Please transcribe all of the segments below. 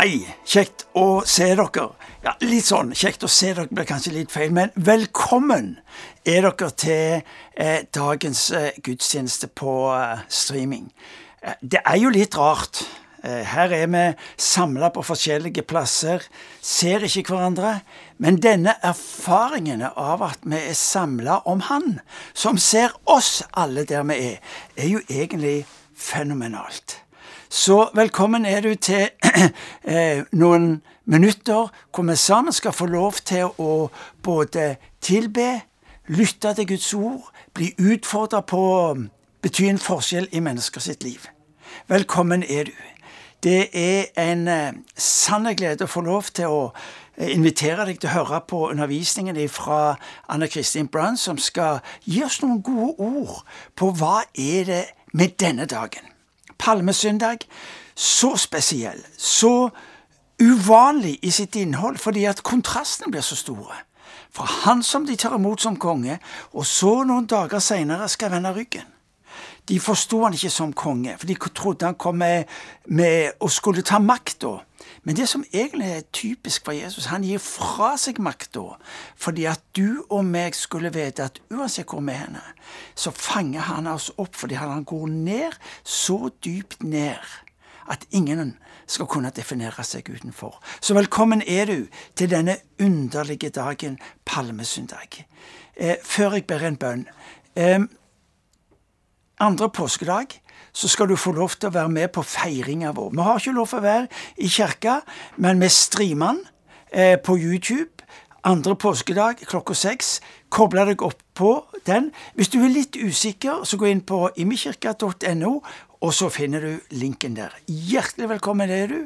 Hei, kjekt å se dere. Ja, Litt sånn kjekt å se dere blir kanskje litt feil, men velkommen er dere til eh, dagens eh, gudstjeneste på eh, streaming. Eh, det er jo litt rart. Eh, her er vi samla på forskjellige plasser, ser ikke hverandre. Men denne erfaringen av at vi er samla om Han, som ser oss alle der vi er, er jo egentlig fenomenalt. Så velkommen er du til eh, noen minutter hvor vi sammen skal få lov til å både tilbe, lytte til Guds ord, bli utfordra på å bety en forskjell i mennesker sitt liv. Velkommen er du. Det er en eh, glede å få lov til å eh, invitere deg til å høre på undervisningen fra Anne Kristin Brann, som skal gi oss noen gode ord på hva er det med denne dagen palmesøndag så spesiell, så uvanlig i sitt innhold, fordi at kontrastene blir så store. Fra han som de tar imot som konge, og så noen dager seinere skal vende ryggen. De forsto han ikke som konge, for de trodde han kom med, med og skulle ta makta. Men det som egentlig er typisk for Jesus, han gir fra seg makta fordi at du og meg skulle vite at uansett hvor vi er, så fanger han oss opp fordi han går ned så dypt ned at ingen skal kunne definere seg utenfor. Så velkommen er du til denne underlige dagen, palmesøndag. Eh, før jeg ber en bønn. Eh, andre påskedag så skal du få lov til å være med på feiringa vår. Vi har ikke lov til å være i kirka, men vi streamer den eh, på YouTube andre påskedag klokka seks. Koble deg opp på den. Hvis du er litt usikker, så gå inn på imikirka.no, og så finner du linken der. Hjertelig velkommen er du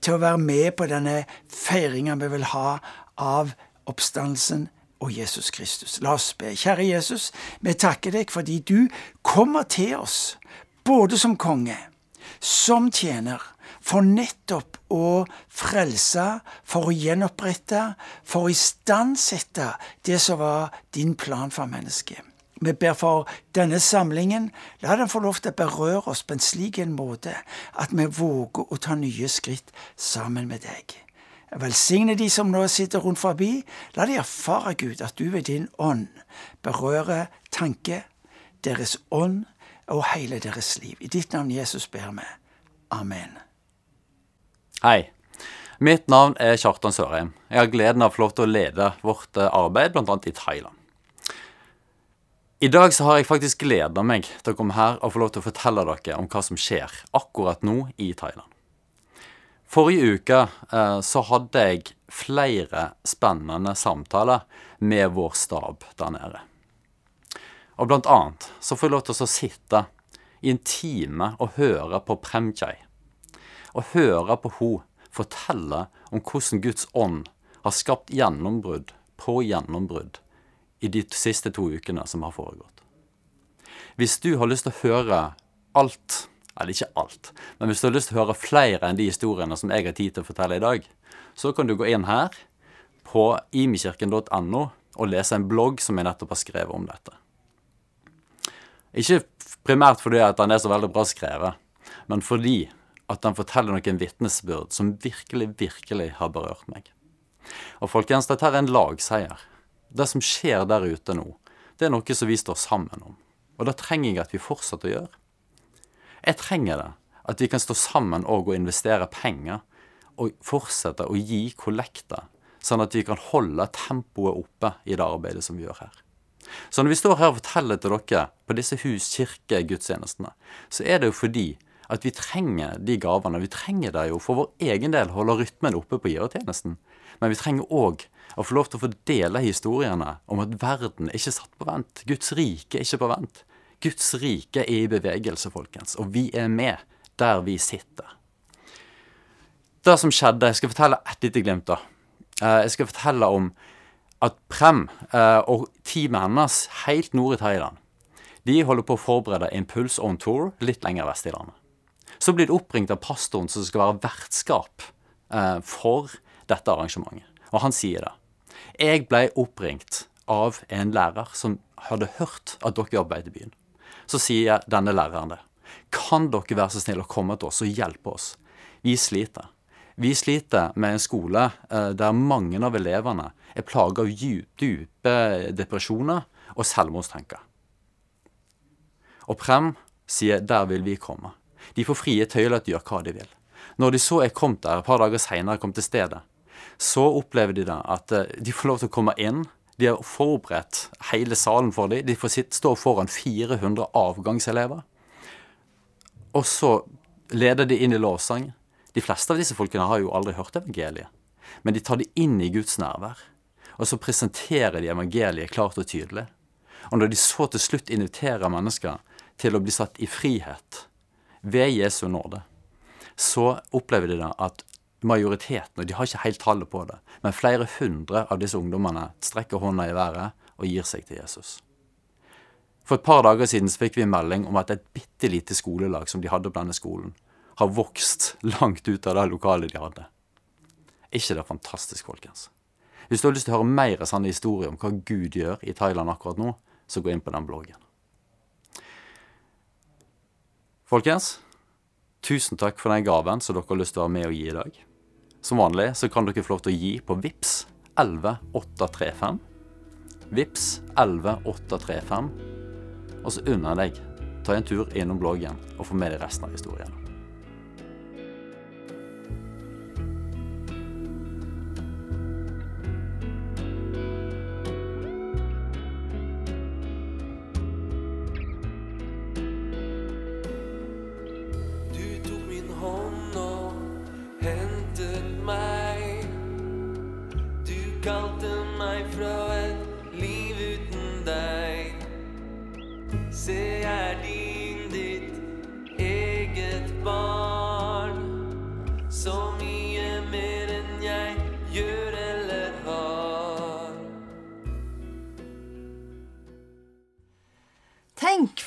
til å være med på denne feiringa vi vil ha av oppstandelsen og Jesus Kristus. La oss be. Kjære Jesus, vi takker deg fordi du kommer til oss både som konge, som tjener, for nettopp å frelse, for å gjenopprette, for å istandsette det som var din plan for mennesket. Vi ber for denne samlingen. La den få lov til å berøre oss på en slik en måte at vi våger å ta nye skritt sammen med deg. Velsigne de som nå sitter rundt forbi. La de erfare, Gud, at du ved din ånd berører tanke, deres ånd, og hele deres liv. I ditt navn, Jesus, ber vi. Amen. Hei. Mitt navn er Kjartan Sørheim. Jeg har gleden av å få lov til å lede vårt eh, arbeid, bl.a. i Thailand. I dag så har jeg faktisk gleda meg til å komme her og få lov til å fortelle dere om hva som skjer akkurat nå i Thailand. Forrige uke eh, så hadde jeg flere spennende samtaler med vår stab der nede. Og blant annet så får jeg lov til å sitte i en time og høre på Premchai. Og høre på hun fortelle om hvordan Guds ånd har skapt gjennombrudd på gjennombrudd i de siste to ukene som har foregått. Hvis du har lyst til å høre alt, eller ikke alt, men hvis du har lyst til å høre flere enn de historiene som jeg har tid til å fortelle i dag, så kan du gå inn her på imikirken.no og lese en blogg som jeg nettopp har skrevet om dette. Ikke primært fordi at han er så veldig bra skrevet, men fordi at han forteller noen vitnesbyrd som virkelig, virkelig har berørt meg. Og folkens, dette er en lagseier. Det som skjer der ute nå, det er noe som vi står sammen om. Og det trenger jeg at vi fortsetter å gjøre. Jeg trenger det. At vi kan stå sammen og investere penger og fortsette å gi kollekter, sånn at vi kan holde tempoet oppe i det arbeidet som vi gjør her. Så når vi står her og forteller til dere på disse hus-kirke-gudstjenestene, så er det jo fordi at vi trenger de gavene. Vi trenger det jo for vår egen del, holde rytmen oppe på givertjenesten. Men vi trenger òg å få lov til å få dele historiene om at verden er ikke satt på vent. Guds rike er ikke på vent. Guds rike er i bevegelse, folkens. Og vi er med der vi sitter. Det som skjedde Jeg skal fortelle ett lite glimt. da. Eh, jeg skal fortelle om at Prem eh, og teamet hennes helt nord i Thailand de holder på å forberede Impulse on Tour litt lenger vest i landet. Så blir det oppringt av pastoren som skal være vertskap eh, for dette arrangementet. Og han sier det. Jeg ble oppringt av en lærer som hadde hørt at dere arbeidet i byen. Så sier denne læreren det. Kan dere være så snill å komme til oss og hjelpe oss? Vi sliter. Vi sliter med en skole eh, der mange av elevene er plaga av dype depresjoner og selvmordstanker. Og Prem sier 'der vil vi komme'. De får frie tøyler til å gjøre hva de vil. Når de så er kommet der, et par dager seinere kom til stedet, så opplever de da at eh, de får lov til å komme inn. De har forberedt hele salen for dem. De får sitte, stå foran 400 avgangselever. Og så leder de inn i lovsang. De fleste av disse folkene har jo aldri hørt evangeliet. Men de tar det inn i Guds nærvær. Og så presenterer de evangeliet klart og tydelig. Og når de så til slutt inviterer mennesker til å bli satt i frihet ved Jesu nåde, så opplever de da at majoriteten, og de har ikke helt tallet på det, men flere hundre av disse ungdommene strekker hånda i været og gir seg til Jesus. For et par dager siden fikk vi en melding om at et bitte lite skolelag som de hadde på denne skolen, har vokst langt ut av det lokalet de hadde. ikke det fantastisk, folkens? Hvis du har lyst til å høre mer sånne historier om hva Gud gjør i Thailand akkurat nå, så gå inn på den bloggen. Folkens, tusen takk for den gaven som dere har lyst til å være med og gi i dag. Som vanlig så kan dere få lov til å gi på VIPS 11835. VIPS 11835. Og så unner jeg deg ta en tur innom bloggen og få med deg resten av historien.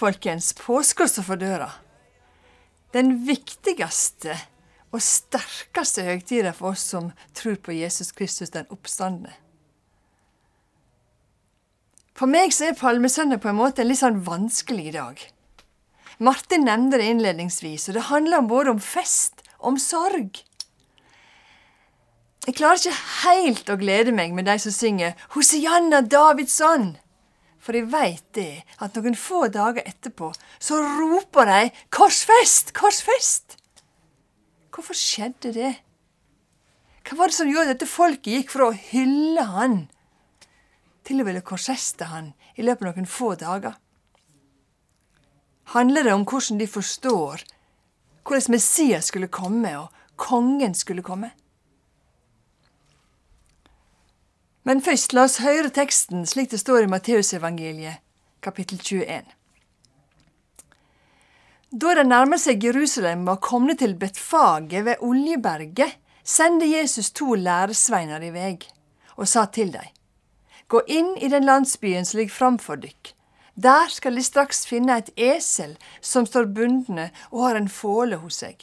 Folkens, påske står for døra. Den viktigste og sterkeste høytida for oss som tror på Jesus Kristus, den oppstandende. For meg så er palmesøndag på en måte en litt sånn vanskelig dag. Martin nevnte det innledningsvis, og det handler både om fest og om sorg. Jeg klarer ikke helt å glede meg med de som synger Hosianna Davidsson. For jeg veit det, at noen få dager etterpå så roper de 'Korsfest! Korsfest!' Hvorfor skjedde det? Hva var det som gjorde at dette folket gikk fra å hylle han til å ville korsfeste han i løpet av noen få dager? Handler det om hvordan de forstår hvordan Messias skulle komme, og kongen skulle komme? Men først la oss høre teksten slik det står i Matteusevangeliet, kapittel 21. Da de nærmet seg Jerusalem og komne til Betfaget ved Oljeberget, sendte Jesus to læresveiner i vei, og sa til dem, Gå inn i den landsbyen som ligger framfor dykk. Der skal de straks finne et esel som står bundne og har en fåle hos seg.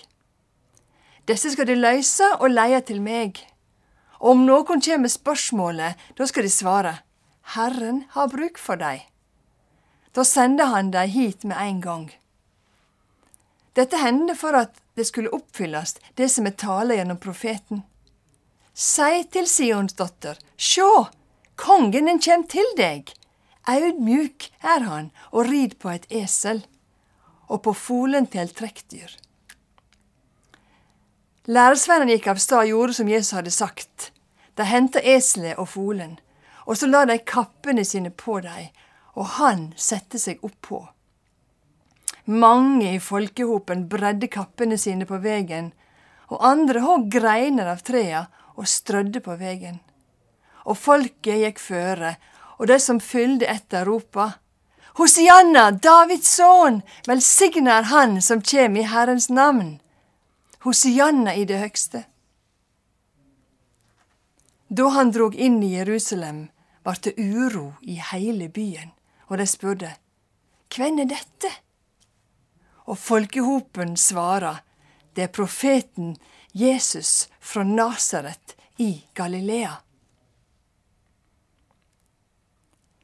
Disse skal de løse og leie til meg. Og om noen kommer med spørsmålet, da skal de svare, Herren har bruk for dei. Da sender han dei hit med en gang. Dette hendte for at det skulle oppfylles, det som er tale gjennom profeten. Si til Sions datter, sjå, kongen din kjem til deg. Audmjuk er han og rid på et esel, og på folen til trekkdyr. Læresveinene gikk av stad og gjorde som Jesus hadde sagt. De henta eselet og folen, og så la de kappene sine på dem, og han sette seg oppå. Mange i folkehopen bredde kappene sine på vegen, og andre hogg greiner av trea og strødde på vegen. Og folket gikk føre, og de som fylde etter, ropa. Hosianna, Davids sønn, velsigna er Han som kjem i Herrens navn. Hosianna i det høgste. Da han drog inn i Jerusalem, vart det uro i heile byen, og de spurte, Hvem er dette? Og folkehopen svarer, det er profeten Jesus fra Nasaret i Galilea.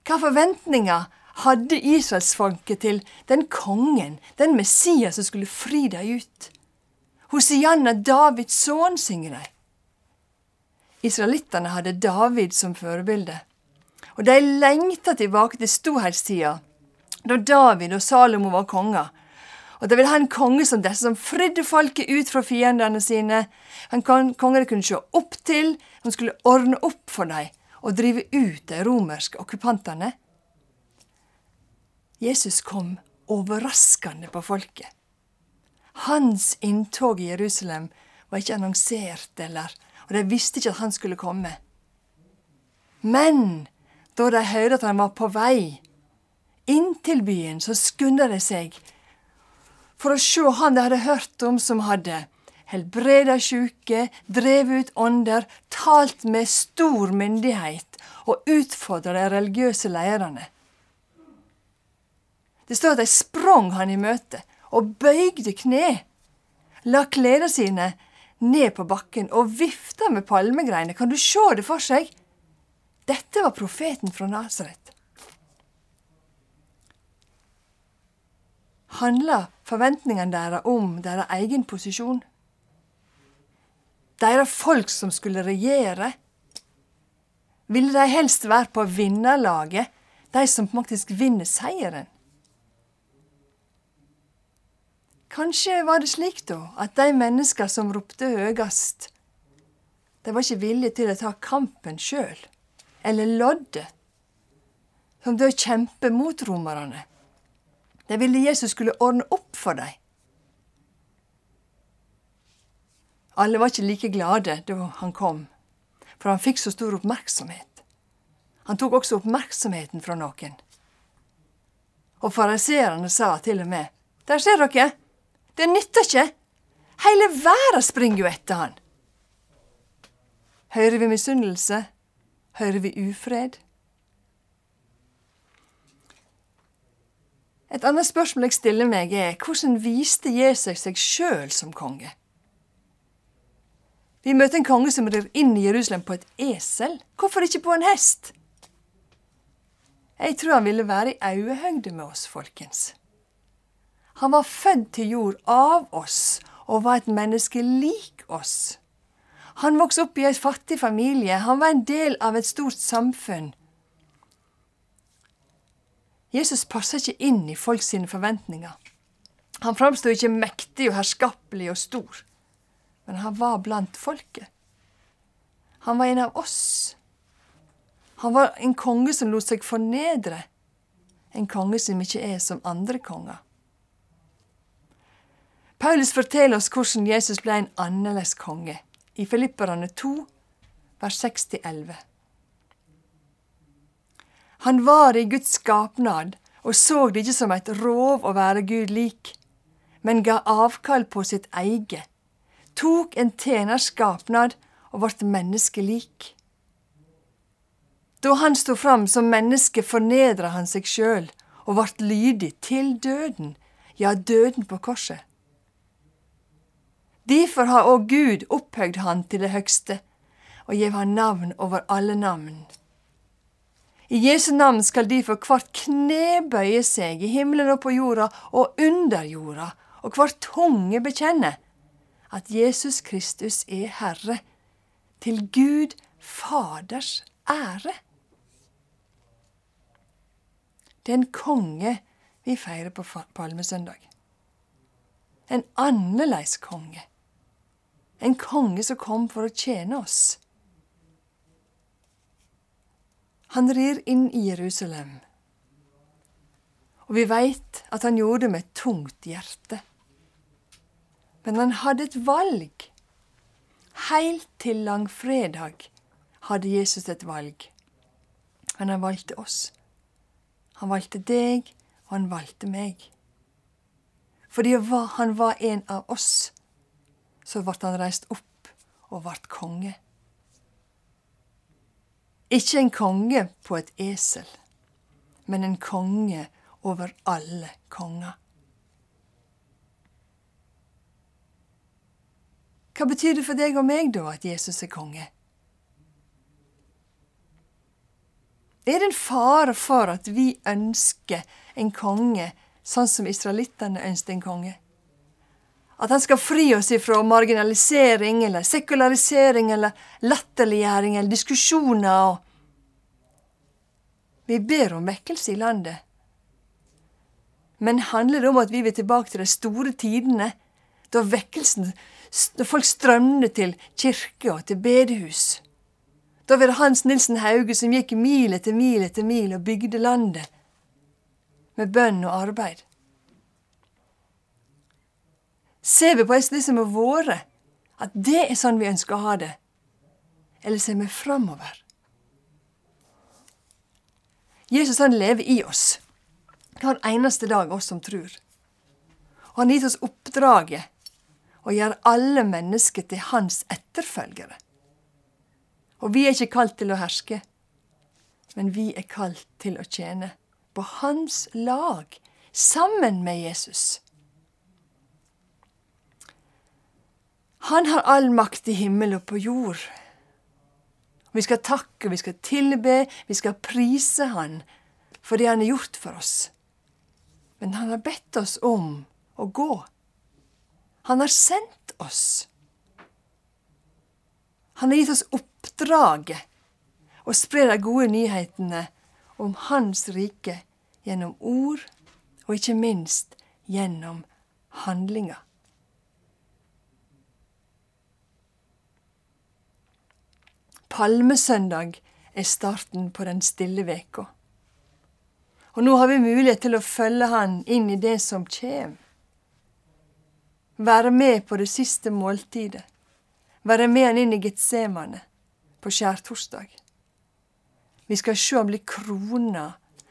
Hva forventninger hadde israelsfolket til den kongen, den Messias som skulle fri dem ut? Hosianna, Davids sønn, synger de. Israelittene hadde David som forbilde. Og de lengta tilbake til storhetstida, da David og Salomo var konger. Og de ville ha en konge som disse, som fridde folket ut fra fiendene sine. En konge de kunne se opp til, som skulle ordne opp for dem og drive ut de romerske okkupantene. Jesus kom overraskende på folket. Hans inntog i Jerusalem var ikke annonsert, eller, og de visste ikke at han skulle komme. Men da de hørte at han var på vei inn til byen, så skunda de seg for å se han de hadde hørt om som hadde helbreda sjuke, drevet ut ånder, talt med stor myndighet og utfordra de religiøse lederne. Det står at de sprang han i møte og bøygde kne, la klærne sine ned på bakken og vifta med palmegreiner. Kan du se det for seg? Dette var profeten fra Nasaret. Handla forventningene deres om deres egen posisjon? Deres folk som skulle regjere? Ville de helst være på vinnerlaget, de som faktisk vinner seieren? Kanskje var det slik, da, at de mennesker som ropte høgast, de var ikke villige til å ta kampen sjøl, eller loddet, som det å kjempe mot romerne. De ville Jesus skulle ordne opp for dem. Alle var ikke like glade da han kom, for han fikk så stor oppmerksomhet. Han tok også oppmerksomheten fra noen. Og fariseerne sa til og med, Der ser dere, det nytter ikke! Hele verden springer jo etter han. Hører vi misunnelse? Hører vi ufred? Et annet spørsmål jeg stiller meg, er hvordan viste Jesus seg sjøl som konge? Vi møter en konge som rir inn i Jerusalem på et esel. Hvorfor ikke på en hest? Jeg tror han ville være i øyehøyde med oss, folkens. Han var født til jord av oss og var et menneske lik oss. Han vokste opp i en fattig familie, han var en del av et stort samfunn. Jesus passa ikke inn i folks forventninger. Han framsto ikke mektig og herskapelig og stor, men han var blant folket. Han var en av oss. Han var en konge som lot seg fornedre, en konge som ikke er som andre konger. Paulus forteller oss hvordan Jesus ble en annerledes konge, i Filipperne 2, vers 6-11. Han var i Guds skapnad og så det ikke som et rov å være Gud lik, men ga avkall på sitt eget, tok en tjeners skapnad og ble menneskelik. Da han sto fram som menneske, fornedra han seg sjøl og ble lydig til døden, ja, døden på korset. Derfor har òg Gud opphøgd han til det høgste og gjev han navn over alle navn. I Jesu navn skal derfor hvert kne bøye seg i himmelen og på jorda og under jorda, og hver tunge bekjenne at Jesus Kristus er Herre, til Gud Faders ære. Det er en konge vi feirer på palmesøndag. En annerledes konge. En konge som kom for å tjene oss. Han rir inn i Jerusalem, og vi veit at han gjorde det med et tungt hjerte. Men han hadde et valg. Helt til langfredag hadde Jesus et valg. Men han valgte oss. Han valgte deg, og han valgte meg. Fordi han var en av oss så ble han reist opp og ble konge. Ikke en konge på et esel, men en konge over alle konger. Hva betyr det for deg og meg, da, at Jesus er konge? Er det en fare for at vi ønsker en konge sånn som israelittene ønsket en konge? At han skal fri oss ifra marginalisering eller sekularisering eller latterliggjøring eller diskusjoner. og Vi ber om vekkelse i landet. Men handler det om at vi vil tilbake til de store tidene, da vekkelsen Da folk strømmet til kirke og til bedehus? Da var det Hans Nilsen Hauge som gikk mil etter mil etter mil og bygde landet med bønn og arbeid. Ser vi på det som har vært, at det er sånn vi ønsker å ha det? Eller ser vi framover? Jesus han lever i oss hver eneste dag, oss som tror. Og han har gitt oss oppdraget å gjøre alle mennesker til hans etterfølgere. Og vi er ikke kalt til å herske, men vi er kalt til å tjene. På hans lag, sammen med Jesus. Han har all makt i himmel og på jord. Vi skal takke, vi skal tilbe, vi skal prise Han for det Han har gjort for oss. Men Han har bedt oss om å gå. Han har sendt oss. Han har gitt oss oppdraget å spre de gode nyhetene om Hans rike gjennom ord, og ikke minst gjennom handlinger. Palmesøndag er starten på den stille veka. Og nå har vi mulighet til å følge Han inn i det som kjem. Være med på det siste måltidet. Være med Han inn i Getsemane på skjærtorsdag. Vi skal sjå Han bli krona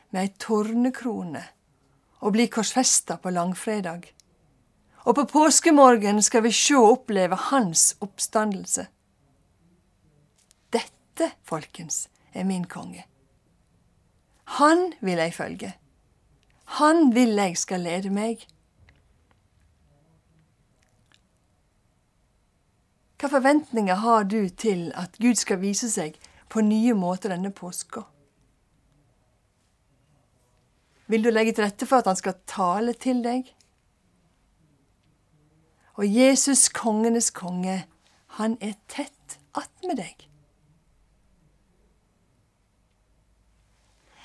med ei tornekrone og bli korsfesta på langfredag. Og på påskemorgen skal vi sjå og oppleve Hans oppstandelse. Dette, folkens, er min konge. Han vil jeg følge. Han vil jeg skal lede meg. Hva forventninger har du til at Gud skal vise seg på nye måter denne påska? Vil du legge til rette for at han skal tale til deg? Og Jesus, kongenes konge, han er tett attmed deg.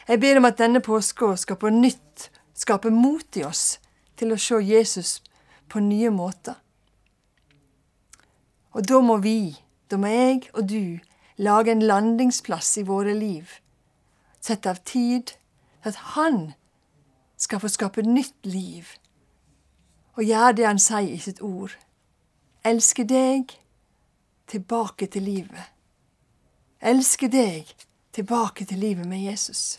Jeg ber om at denne påska skal på nytt skape mot i oss til å se Jesus på nye måter. Og da må vi, da må jeg og du, lage en landingsplass i våre liv. Sette av tid til at Han skal få skape nytt liv og gjøre det Han sier i sitt ord. Elske deg tilbake til livet. Elske deg tilbake til livet med Jesus.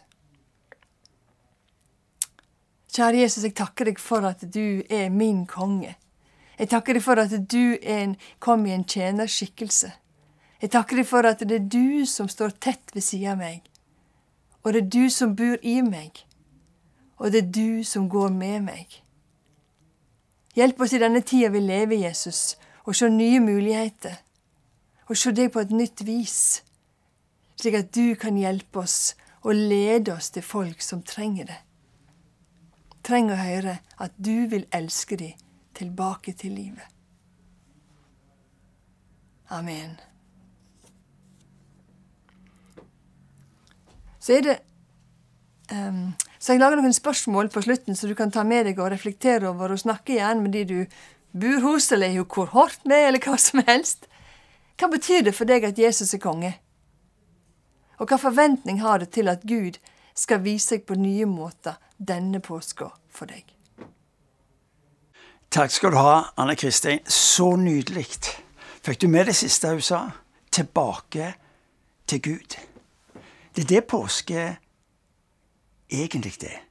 Kjære Jesus, jeg takker deg for at du er min konge. Jeg takker deg for at du en, kom i en tjenerskikkelse. Jeg takker deg for at det er du som står tett ved siden av meg. Og det er du som bor i meg. Og det er du som går med meg. Hjelp oss i denne tida vi lever, Jesus, å se nye muligheter. Og se deg på et nytt vis, slik at du kan hjelpe oss og lede oss til folk som trenger det trenger å høre at du vil elske dem tilbake til livet. Amen. Så er det um, Så jeg lager noen spørsmål på slutten, så du kan ta med deg og reflektere over og snakke igjen med de du bor hos, eller er kohort med, eller hva som helst. Hva betyr det for deg at Jesus er konge? Og hva forventning har du til at Gud skal vise seg på nye måter denne påska for deg. Takk skal du ha, Anne Kristin. Så nydelig. Fikk du med det siste hun sa? Tilbake til Gud. Det er det påske egentlig er.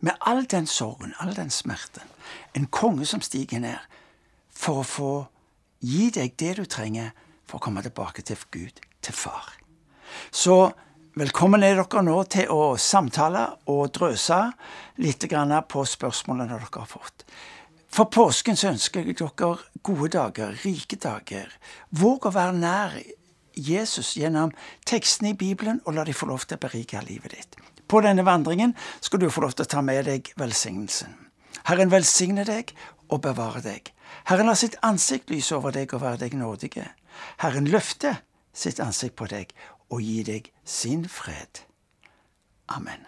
Med all den sorgen, all den smerten. En konge som stiger ned for å få gi deg det du trenger for å komme tilbake til Gud, til Far. Så Velkommen er dere nå til å samtale og drøse litt på spørsmålene dere har fått. For påsken så ønsker jeg dere gode dager, rike dager. Våg å være nær Jesus gjennom tekstene i Bibelen, og la de få lov til å berike livet ditt. På denne vandringen skal du få lov til å ta med deg velsignelsen. Herren velsigne deg og bevare deg. Herren la sitt ansikt lyse over deg og være deg nådige. Herren løfter sitt ansikt på deg og gir deg sin fred. Amen.